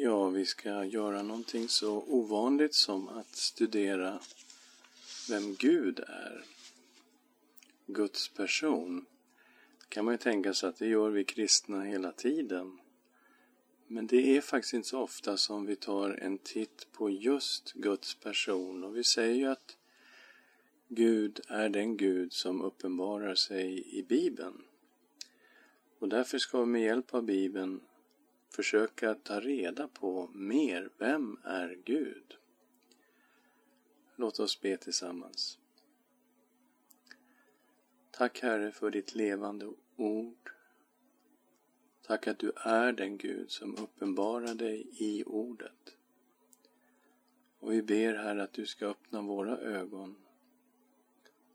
Ja, vi ska göra någonting så ovanligt som att studera vem Gud är. Guds person. Det kan man ju tänka sig att det gör vi kristna hela tiden. Men det är faktiskt inte så ofta som vi tar en titt på just Guds person och vi säger ju att Gud är den Gud som uppenbarar sig i Bibeln. Och därför ska vi med hjälp av Bibeln försöka ta reda på mer. Vem är Gud? Låt oss be tillsammans. Tack Herre för ditt levande ord. Tack att du är den Gud som uppenbarar dig i ordet. Och vi ber Herre att du ska öppna våra ögon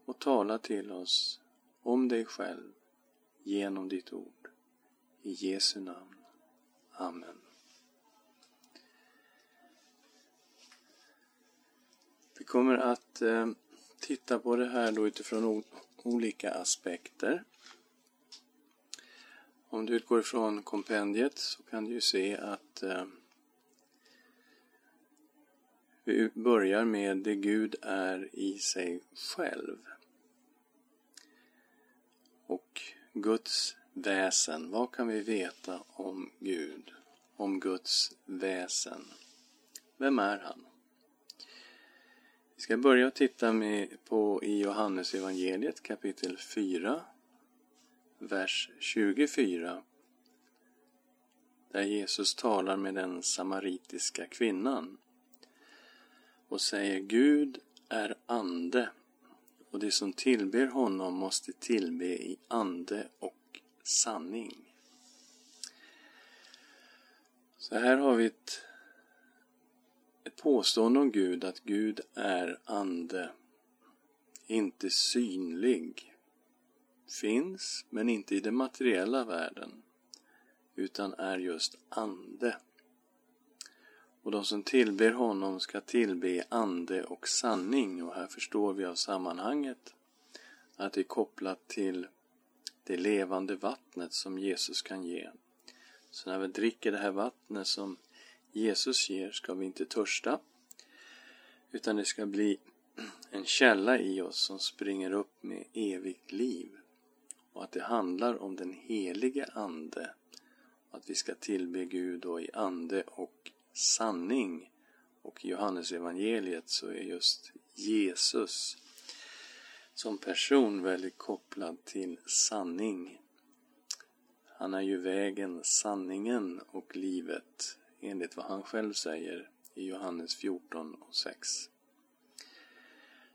och tala till oss om dig själv genom ditt ord. I Jesu namn. Amen. Vi kommer att eh, titta på det här då utifrån olika aspekter. Om du utgår ifrån kompendiet så kan du ju se att eh, vi börjar med det Gud är i sig själv. Och Guds väsen. Vad kan vi veta om Gud? Om Guds väsen? Vem är han? Vi ska börja titta med på i Johannes evangeliet kapitel 4, vers 24. Där Jesus talar med den samaritiska kvinnan och säger Gud är ande och de som tillber honom måste tillbe i ande och sanning. Så här har vi ett, ett påstående om Gud, att Gud är ande. Inte synlig. Finns, men inte i den materiella världen. Utan är just ande. Och de som tillber honom ska tillbe ande och sanning. Och här förstår vi av sammanhanget att det är kopplat till det levande vattnet som Jesus kan ge. Så när vi dricker det här vattnet som Jesus ger ska vi inte törsta utan det ska bli en källa i oss som springer upp med evigt liv. Och att det handlar om den helige Ande. Att vi ska tillbe Gud då i ande och sanning. Och i Johannes evangeliet så är just Jesus som person väldigt kopplad till sanning. Han är ju vägen, sanningen och livet enligt vad han själv säger i Johannes 14 och 6.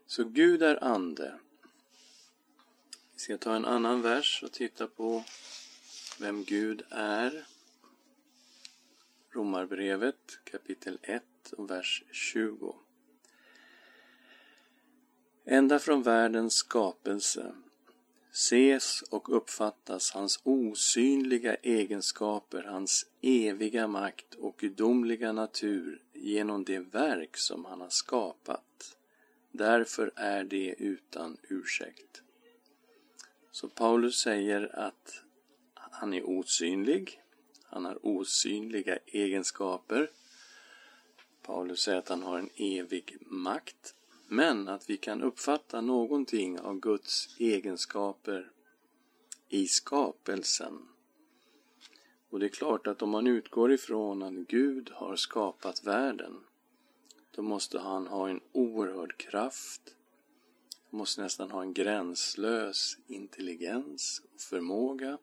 Så Gud är ande. Vi ska ta en annan vers och titta på vem Gud är. Romarbrevet kapitel 1 och vers 20. Ända från världens skapelse ses och uppfattas hans osynliga egenskaper, hans eviga makt och gudomliga natur genom det verk som han har skapat. Därför är det utan ursäkt. Så Paulus säger att han är osynlig, han har osynliga egenskaper. Paulus säger att han har en evig makt men att vi kan uppfatta någonting av Guds egenskaper i skapelsen. Och det är klart att om man utgår ifrån att Gud har skapat världen, då måste han ha en oerhörd kraft, han måste nästan ha en gränslös intelligens och förmåga.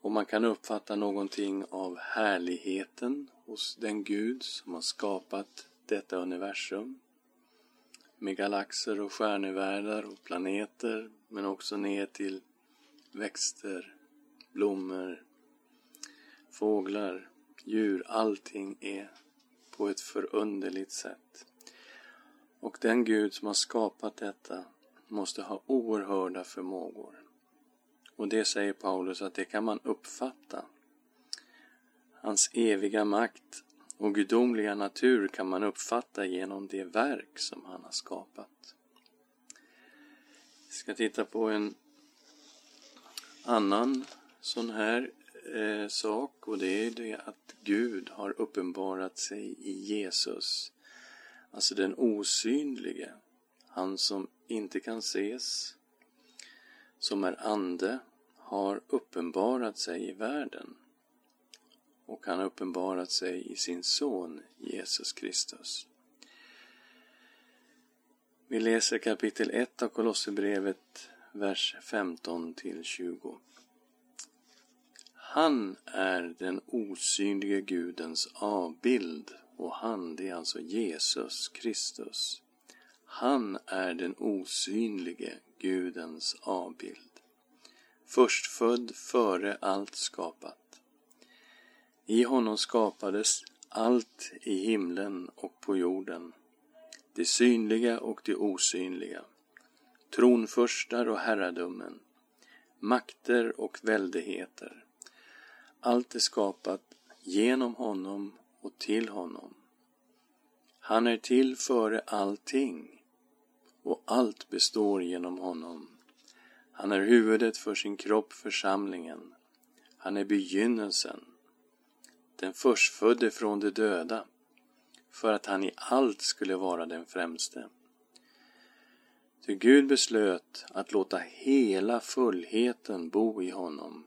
Och man kan uppfatta någonting av härligheten hos den Gud som har skapat detta universum med galaxer och stjärnevärldar och planeter men också ner till växter, blommor, fåglar, djur. Allting är på ett förunderligt sätt. Och den Gud som har skapat detta måste ha oerhörda förmågor. Och det säger Paulus att det kan man uppfatta. Hans eviga makt och gudomliga natur kan man uppfatta genom det verk som han har skapat. Vi ska titta på en annan sån här eh, sak och det är det att Gud har uppenbarat sig i Jesus. Alltså den osynlige, han som inte kan ses, som är ande, har uppenbarat sig i världen. Och han har uppenbarat sig i sin son Jesus Kristus. Vi läser kapitel 1 av Kolosserbrevet, vers 15 till 20. Han är den osynlige Gudens avbild och han, det är alltså Jesus Kristus. Han är den osynlige Gudens avbild. Förstfödd före allt skapat. I honom skapades allt i himlen och på jorden, det synliga och det osynliga, tronförstar och herradömen, makter och väldigheter. Allt är skapat genom honom och till honom. Han är till före allting och allt består genom honom. Han är huvudet för sin kropp, församlingen. Han är begynnelsen, den förstfödde från de döda, för att han i allt skulle vara den främste. Ty Gud beslöt att låta hela fullheten bo i honom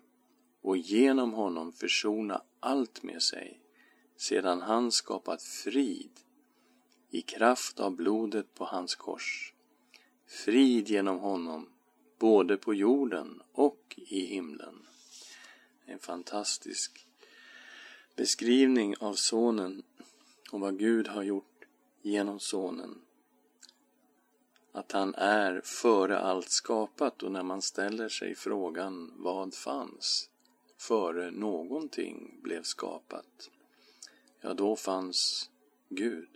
och genom honom försona allt med sig, sedan han skapat frid i kraft av blodet på hans kors. Frid genom honom, både på jorden och i himlen. En fantastisk beskrivning av Sonen och vad Gud har gjort genom Sonen. Att han är före allt skapat och när man ställer sig frågan vad fanns före någonting blev skapat, ja då fanns Gud.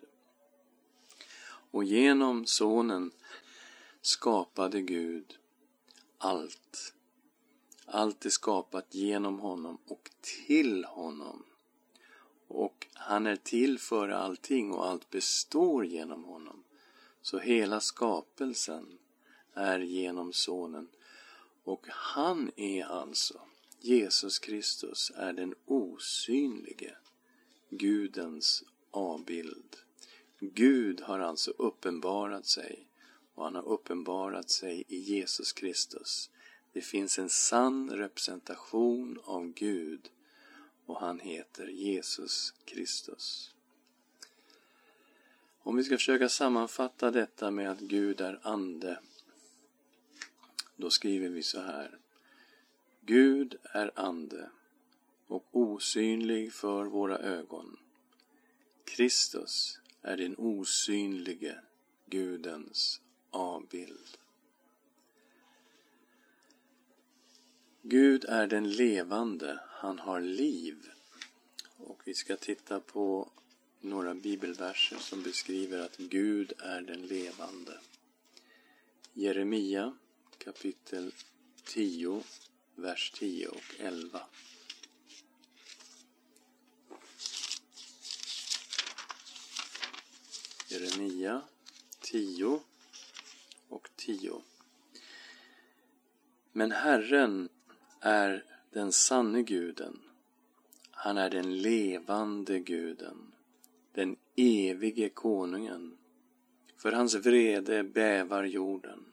Och genom Sonen skapade Gud allt. Allt är skapat genom honom och till honom. Och han är till för allting och allt består genom honom. Så hela skapelsen är genom Sonen. Och han är alltså, Jesus Kristus, är den osynlige Gudens avbild. Gud har alltså uppenbarat sig och han har uppenbarat sig i Jesus Kristus. Det finns en sann representation av Gud och han heter Jesus Kristus. Om vi ska försöka sammanfatta detta med att Gud är ande, då skriver vi så här. Gud är ande och osynlig för våra ögon. Kristus är den osynlige Gudens avbild. Gud är den levande, han har liv. Och vi ska titta på några bibelverser som beskriver att Gud är den levande. Jeremia kapitel 10, vers 10 och 11. Jeremia 10 och 10. Men Herren är den sanne guden. Han är den levande guden, den evige konungen. För hans vrede bävar jorden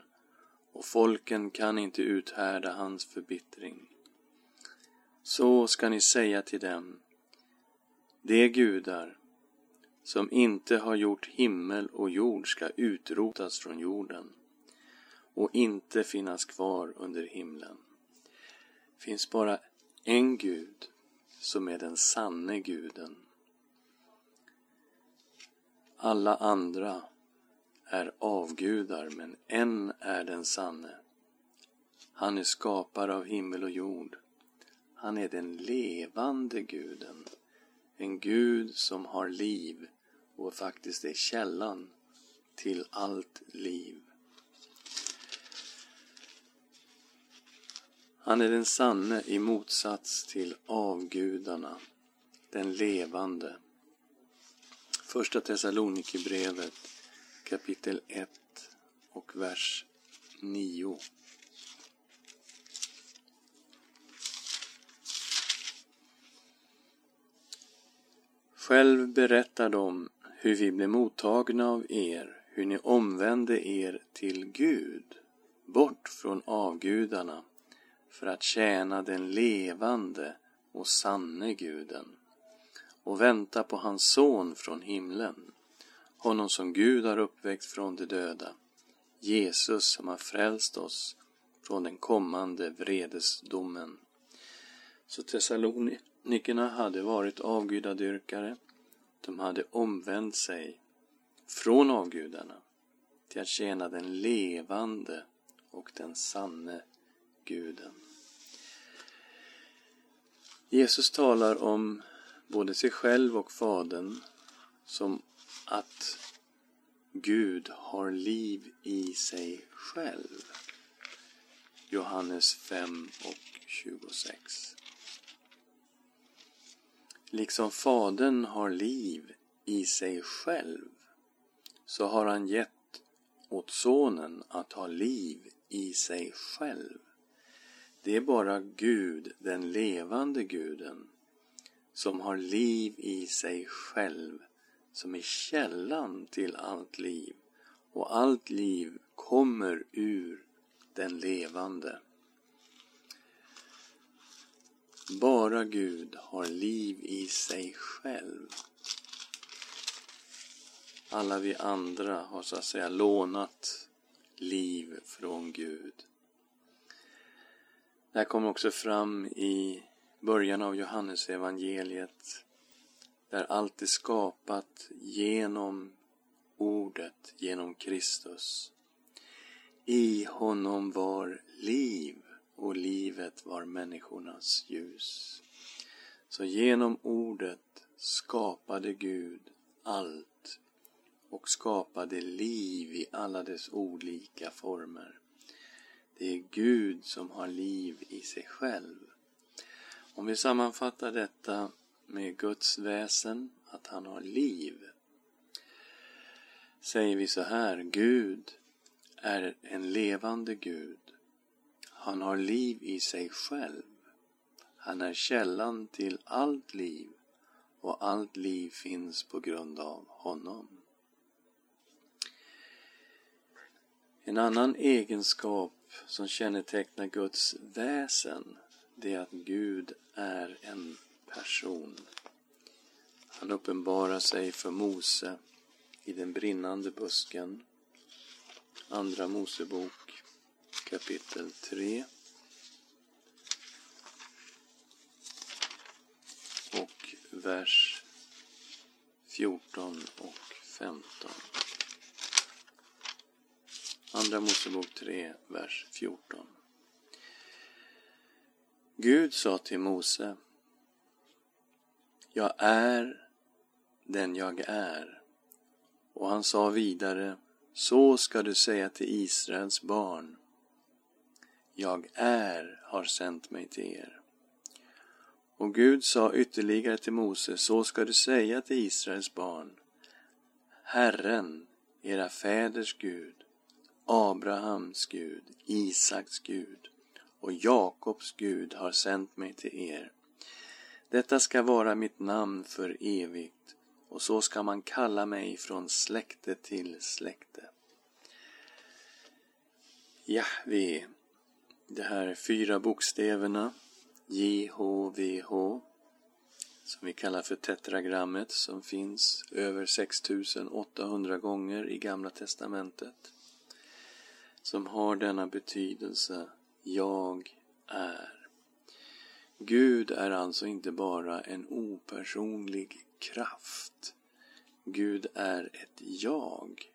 och folken kan inte uthärda hans förbittring. Så ska ni säga till dem, de gudar som inte har gjort himmel och jord ska utrotas från jorden och inte finnas kvar under himlen. Finns bara en Gud som är den sanne guden. Alla andra är avgudar, men en är den sanne. Han är skapare av himmel och jord. Han är den levande guden. En Gud som har liv och faktiskt är källan till allt liv. Han är den sanne i motsats till avgudarna, den levande. Första Thessalonikerbrevet kapitel 1 och vers 9. Själv berättar de hur vi blev mottagna av er, hur ni omvände er till Gud, bort från avgudarna, för att tjäna den levande och sanne guden och vänta på hans son från himlen, honom som Gud har uppväckt från de döda, Jesus som har frälst oss från den kommande vredesdomen. Så Thessalonikerna hade varit avgudadyrkare. De hade omvänt sig från avgudarna till att tjäna den levande och den sanne guden. Jesus talar om både sig själv och Fadern som att Gud har liv i sig själv. Johannes 5 och 26. Liksom Fadern har liv i sig själv så har han gett åt Sonen att ha liv i sig själv. Det är bara Gud, den levande guden, som har liv i sig själv, som är källan till allt liv. Och allt liv kommer ur den levande. Bara Gud har liv i sig själv. Alla vi andra har så att säga lånat liv från Gud. Det här kommer också fram i början av Johannesevangeliet där allt är skapat genom Ordet, genom Kristus. I honom var liv och livet var människornas ljus. Så genom Ordet skapade Gud allt och skapade liv i alla dess olika former. Det är Gud som har liv i sig själv. Om vi sammanfattar detta med Guds väsen, att han har liv, säger vi så här, Gud är en levande Gud. Han har liv i sig själv. Han är källan till allt liv och allt liv finns på grund av honom. En annan egenskap som kännetecknar Guds väsen, det är att Gud är en person. Han uppenbarar sig för Mose i den brinnande busken. Andra Mosebok kapitel 3. Och vers 14 och 15. Andra Mosebok 3, vers 14. Gud sa till Mose Jag är den jag är. Och han sa vidare Så ska du säga till Israels barn Jag är har sänt mig till er. Och Gud sa ytterligare till Mose Så ska du säga till Israels barn Herren, era fäders Gud Abrahams Gud, Isaks Gud och Jakobs Gud har sänt mig till er. Detta ska vara mitt namn för evigt och så ska man kalla mig från släkte till släkte. Jahve, de här fyra bokstäverna, JHVH, som vi kallar för tetragrammet, som finns över 6800 gånger i Gamla Testamentet som har denna betydelse. Jag är. Gud är alltså inte bara en opersonlig kraft. Gud är ett jag.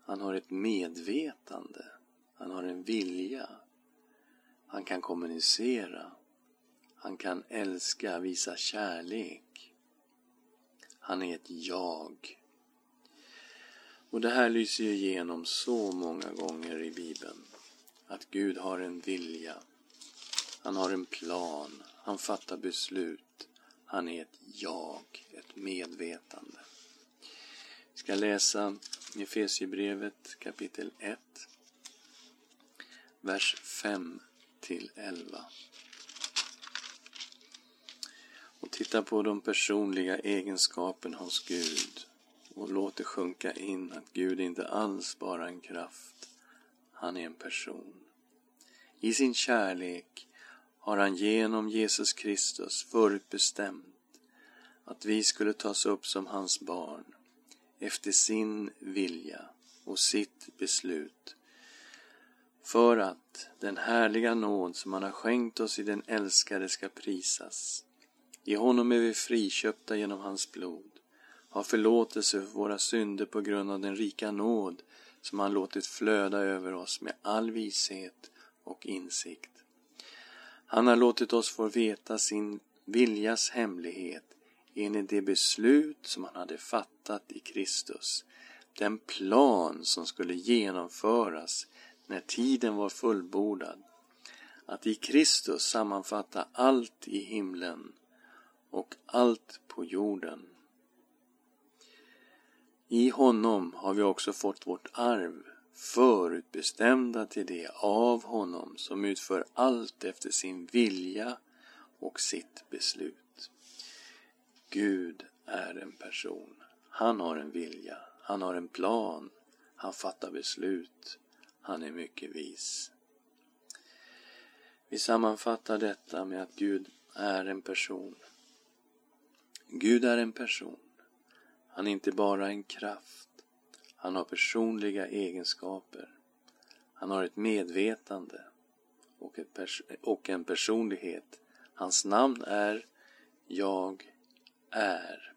Han har ett medvetande. Han har en vilja. Han kan kommunicera. Han kan älska, visa kärlek. Han är ett jag. Och det här lyser ju igenom så många gånger i Bibeln. Att Gud har en vilja. Han har en plan. Han fattar beslut. Han är ett jag, ett medvetande. Vi ska läsa Efesierbrevet kapitel 1, vers 5 till 11. Och Titta på de personliga egenskaperna hos Gud och låt det sjunka in att Gud inte alls bara är en kraft, han är en person. I sin kärlek har han genom Jesus Kristus förutbestämt att vi skulle tas upp som hans barn efter sin vilja och sitt beslut för att den härliga nåd som han har skänkt oss i den älskade ska prisas. I honom är vi friköpta genom hans blod, har förlåtelse för våra synder på grund av den rika nåd som han låtit flöda över oss med all vishet och insikt. Han har låtit oss få veta sin viljas hemlighet enligt det beslut som han hade fattat i Kristus. Den plan som skulle genomföras när tiden var fullbordad. Att i Kristus sammanfatta allt i himlen och allt på jorden. I honom har vi också fått vårt arv förutbestämda till det av honom som utför allt efter sin vilja och sitt beslut. Gud är en person. Han har en vilja. Han har en plan. Han fattar beslut. Han är mycket vis. Vi sammanfattar detta med att Gud är en person. Gud är en person. Han är inte bara en kraft. Han har personliga egenskaper. Han har ett medvetande och, ett och en personlighet. Hans namn är Jag är.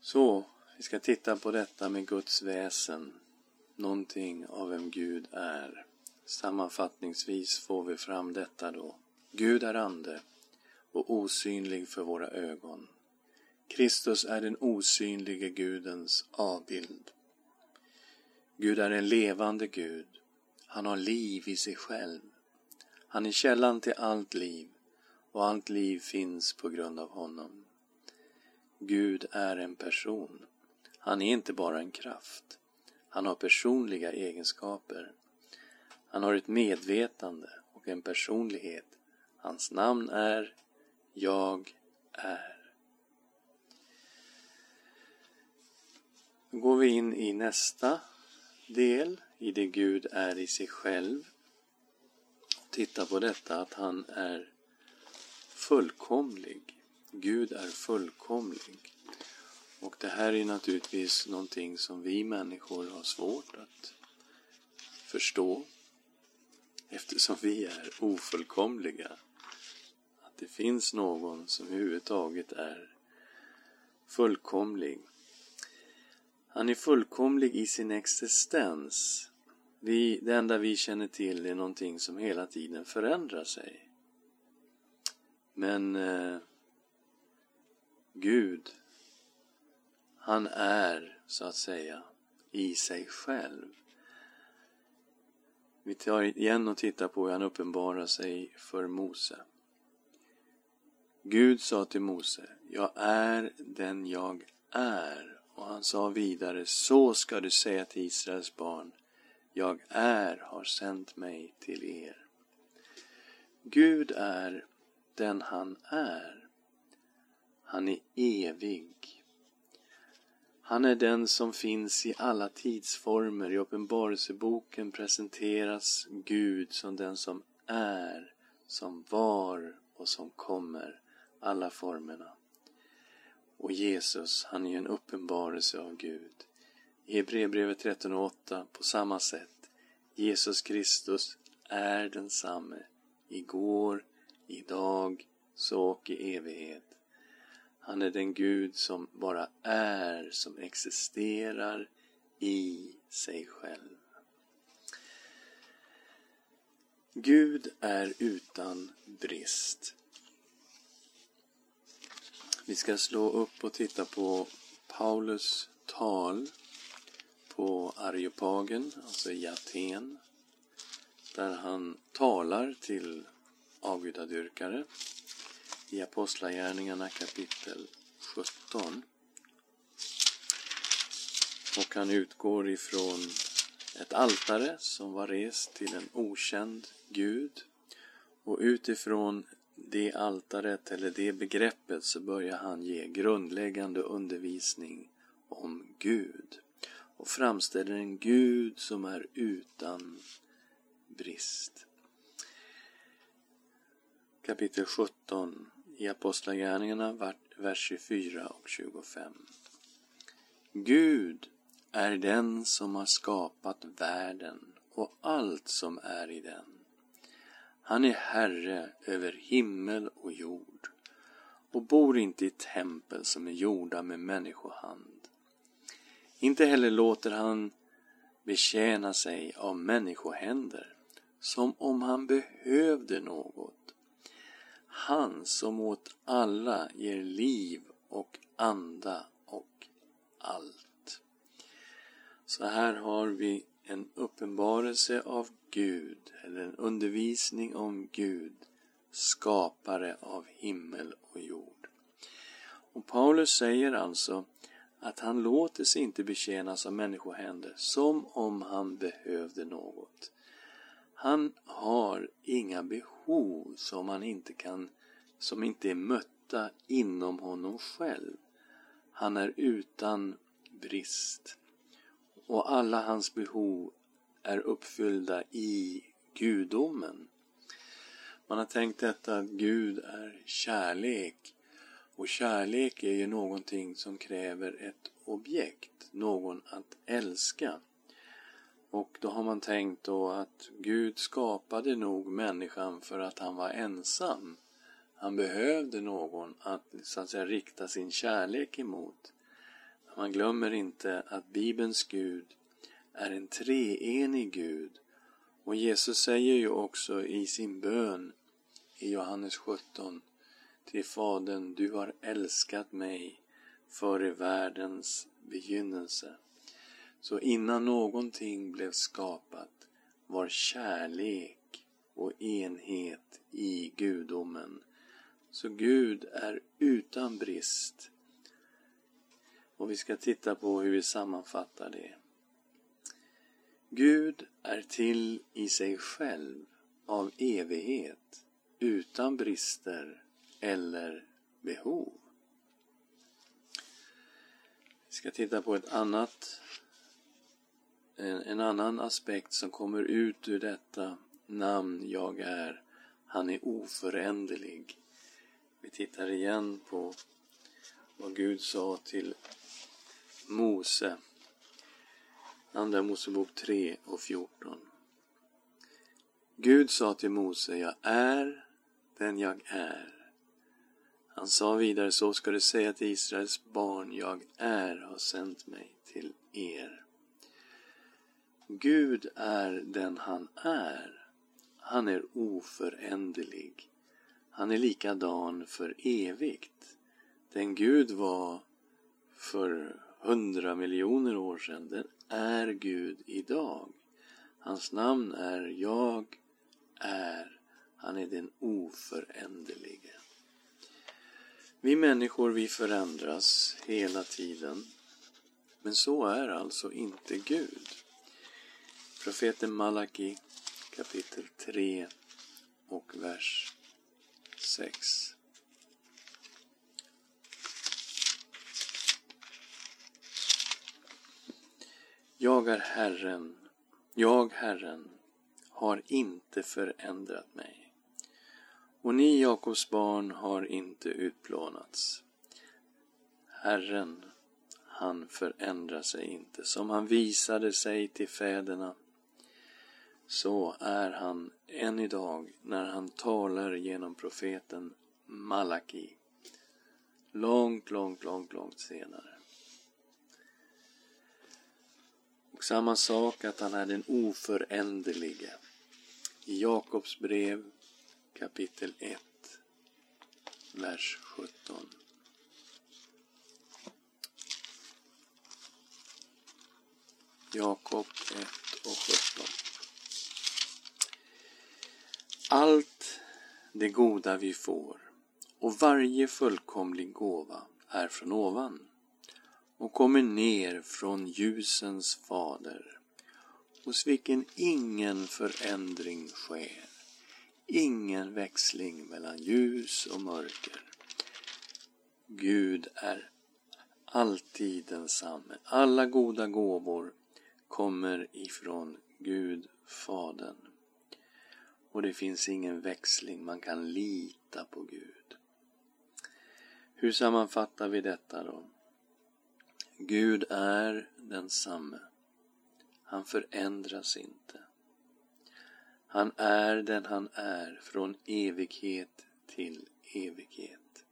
Så, vi ska titta på detta med Guds väsen. Någonting av vem Gud är. Sammanfattningsvis får vi fram detta då. Gud är ande och osynlig för våra ögon. Kristus är den osynlige Gudens avbild. Gud är en levande Gud. Han har liv i sig själv. Han är källan till allt liv och allt liv finns på grund av honom. Gud är en person. Han är inte bara en kraft. Han har personliga egenskaper. Han har ett medvetande och en personlighet. Hans namn är Jag är. Då går vi in i nästa del, i det Gud är i sig själv. Titta på detta att han är fullkomlig. Gud är fullkomlig. Och det här är naturligtvis någonting som vi människor har svårt att förstå eftersom vi är ofullkomliga. Att det finns någon som överhuvudtaget är fullkomlig. Han är fullkomlig i sin existens. Vi, det enda vi känner till är någonting som hela tiden förändrar sig. Men eh, Gud, han är så att säga i sig själv. Vi tar igen och tittar på hur han uppenbarar sig för Mose. Gud sa till Mose, jag är den jag är. Och han sa vidare, så ska du säga till Israels barn, jag är har sänt mig till er. Gud är den han är. Han är evig. Han är den som finns i alla tidsformer. I Uppenbarelseboken presenteras Gud som den som är, som var och som kommer. Alla formerna. Och Jesus, han är ju en uppenbarelse av Gud. I Hebreerbrevet 13.8 på samma sätt. Jesus Kristus är densamme igår, idag, så och i evighet. Han är den Gud som bara är, som existerar i sig själv. Gud är utan brist. Vi ska slå upp och titta på Paulus tal på Areopagen, alltså i Aten, där han talar till avgudadyrkare i Apostlagärningarna kapitel 17. Och han utgår ifrån ett altare som var rest till en okänd gud och utifrån det altaret eller det begreppet så börjar han ge grundläggande undervisning om Gud och framställer en Gud som är utan brist. Kapitel 17 i Apostlagärningarna, vers 24 och 25. Gud är den som har skapat världen och allt som är i den. Han är Herre över himmel och jord och bor inte i tempel som är gjorda med människohand. Inte heller låter han betjäna sig av människohänder som om han behövde något. Han som åt alla ger liv och anda och allt. Så här har vi en uppenbarelse av Gud, eller en undervisning om Gud, skapare av himmel och jord. Och Paulus säger alltså att han låter sig inte betjänas av människohänder som om han behövde något. Han har inga behov som han inte kan, som inte är mötta inom honom själv. Han är utan brist. Och alla hans behov är uppfyllda i gudomen. Man har tänkt detta att Gud är kärlek. Och kärlek är ju någonting som kräver ett objekt, någon att älska. Och då har man tänkt då att Gud skapade nog människan för att han var ensam. Han behövde någon att så att säga rikta sin kärlek emot. Man glömmer inte att Bibelns Gud är en treenig Gud. Och Jesus säger ju också i sin bön i Johannes 17 till Fadern, du har älskat mig före världens begynnelse. Så innan någonting blev skapat var kärlek och enhet i gudomen. Så Gud är utan brist. Och vi ska titta på hur vi sammanfattar det. Gud är till i sig själv av evighet utan brister eller behov. Vi ska titta på ett annat, en, en annan aspekt som kommer ut ur detta namn jag är. Han är oföränderlig. Vi tittar igen på vad Gud sa till Mose Andra Mosebok 3 och 14. Gud sa till Mose, jag är den jag är. Han sa vidare, så ska du säga till Israels barn, jag är har sänt mig till er. Gud är den han är. Han är oföränderlig. Han är likadan för evigt. Den Gud var för hundra miljoner år sedan, den är Gud idag. Hans namn är Jag är. Han är den oföränderlige. Vi människor, vi förändras hela tiden. Men så är alltså inte Gud. Profeten Malaki kapitel 3 och vers 6. Jag är Herren, jag Herren, har inte förändrat mig. Och ni, Jakobs barn, har inte utplånats. Herren, han förändrar sig inte. Som han visade sig till fäderna, så är han än idag när han talar genom profeten Malaki. Långt, långt, långt, långt senare. Och samma sak att han är den oföränderlige. I Jakobs brev kapitel 1, vers 17. Jakob 1 och 17. Allt det goda vi får och varje fullkomlig gåva är från ovan och kommer ner från ljusens fader, hos vilken ingen förändring sker, ingen växling mellan ljus och mörker. Gud är alltid densamme. Alla goda gåvor kommer ifrån Gud, Fadern. Och det finns ingen växling, man kan lita på Gud. Hur sammanfattar vi detta då? Gud är densamme. Han förändras inte. Han är den han är från evighet till evighet.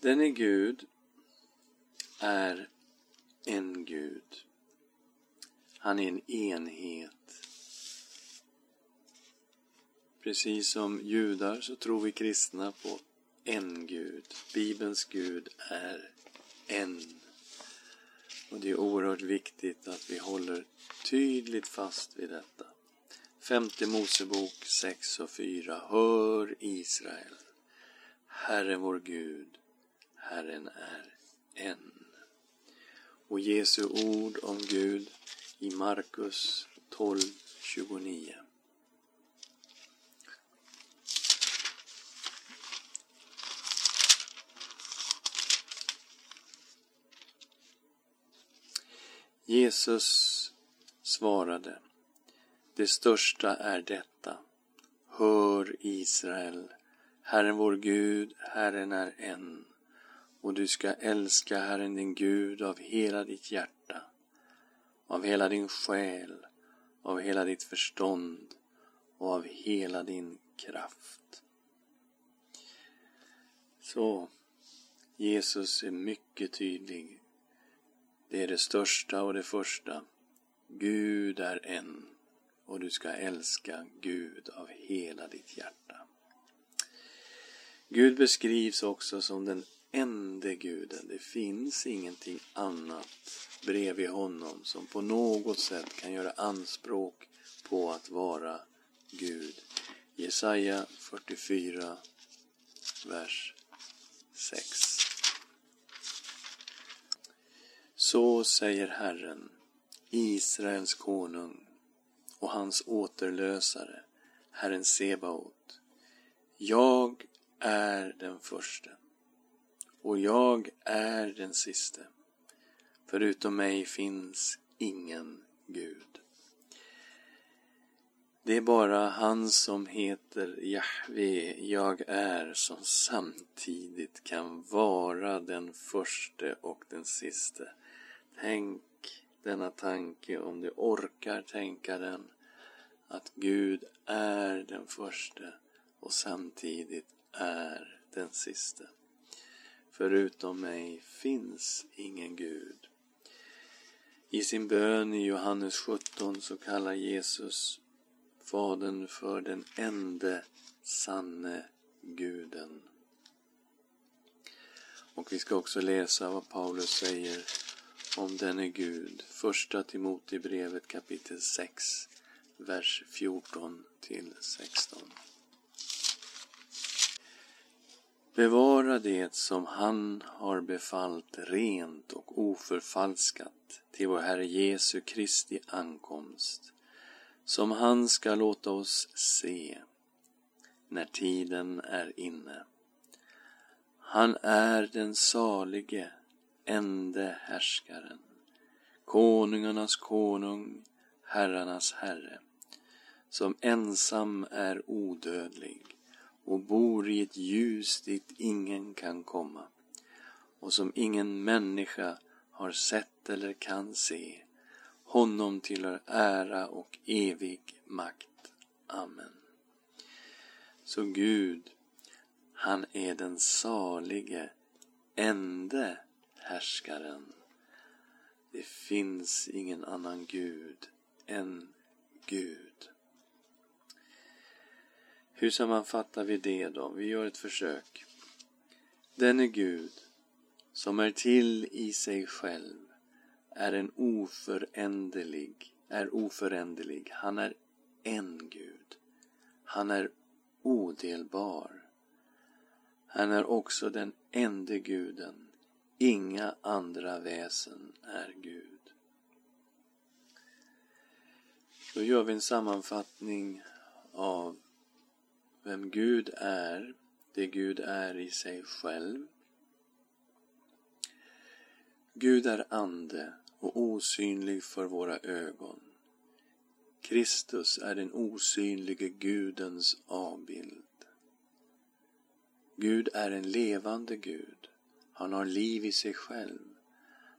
Denne Gud är en Gud. Han är en enhet. Precis som judar så tror vi kristna på en Gud. Bibelns Gud är en. Och det är oerhört viktigt att vi håller tydligt fast vid detta. Femte Mosebok 6 och 4. Hör Israel. Herren vår Gud, Herren är en. Och Jesu ord om Gud i Markus 12, 29. Jesus svarade Det största är detta Hör Israel Herren vår Gud, Herren är en och du ska älska Herren din Gud av hela ditt hjärta, av hela din själ, av hela ditt förstånd och av hela din kraft. Så, Jesus är mycket tydlig. Det är det största och det första. Gud är en och du ska älska Gud av hela ditt hjärta. Gud beskrivs också som den ende guden. Det finns ingenting annat bredvid honom som på något sätt kan göra anspråk på att vara Gud. Jesaja 44, vers 6. Så säger Herren, Israels konung och hans återlösare, Herren Sebaot. Jag är den förste och jag är den siste. Förutom mig finns ingen Gud. Det är bara han som heter Jahve, jag är, som samtidigt kan vara den förste och den siste. Tänk denna tanke om du orkar tänka den, att Gud är den förste och samtidigt är den siste. Förutom mig finns ingen Gud. I sin bön i Johannes 17 så kallar Jesus Fadern för den ende sanne guden. Och vi ska också läsa vad Paulus säger om denne Gud. Första Timotebrevet kapitel 6, vers 14 till 16. Bevara det som han har befallt rent och oförfalskat till vår Herre Jesu Kristi ankomst, som han ska låta oss se när tiden är inne. Han är den salige, ende härskaren, konungarnas konung, herrarnas herre, som ensam är odödlig och bor i ett ljus dit ingen kan komma och som ingen människa har sett eller kan se. Honom tillhör ära och evig makt. Amen. Så Gud, han är den salige, ende härskaren. Det finns ingen annan Gud än Gud. Hur sammanfattar vi det då? Vi gör ett försök. Denne Gud, som är till i sig själv, är en oföränderlig, är oföränderlig. Han är en Gud. Han är odelbar. Han är också den ende guden. Inga andra väsen är Gud. Då gör vi en sammanfattning av vem Gud är, det Gud är i sig själv. Gud är ande och osynlig för våra ögon. Kristus är den osynlige Gudens avbild. Gud är en levande Gud. Han har liv i sig själv.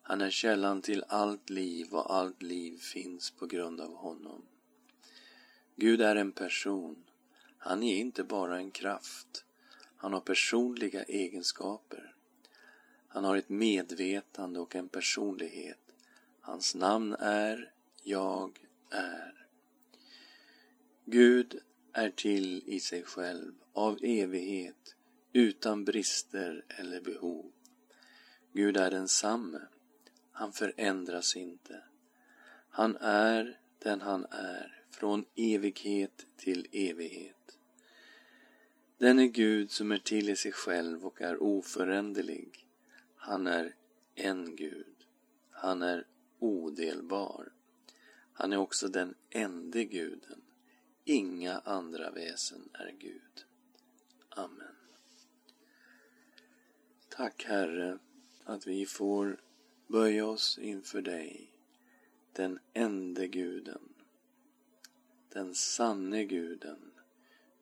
Han är källan till allt liv och allt liv finns på grund av honom. Gud är en person. Han är inte bara en kraft. Han har personliga egenskaper. Han har ett medvetande och en personlighet. Hans namn är Jag är. Gud är till i sig själv, av evighet, utan brister eller behov. Gud är densamme. Han förändras inte. Han är den han är, från evighet till evighet. Den är Gud som är till i sig själv och är oföränderlig. Han är en Gud. Han är odelbar. Han är också den ende guden. Inga andra väsen är Gud. Amen. Tack Herre att vi får böja oss inför dig, den ende guden, den sanne guden.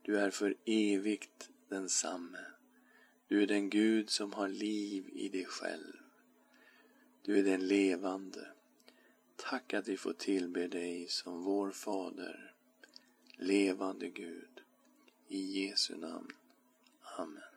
Du är för evigt densamme. Du är den Gud som har liv i dig själv. Du är den levande. Tack att vi får tillbe dig som vår Fader, levande Gud. I Jesu namn. Amen.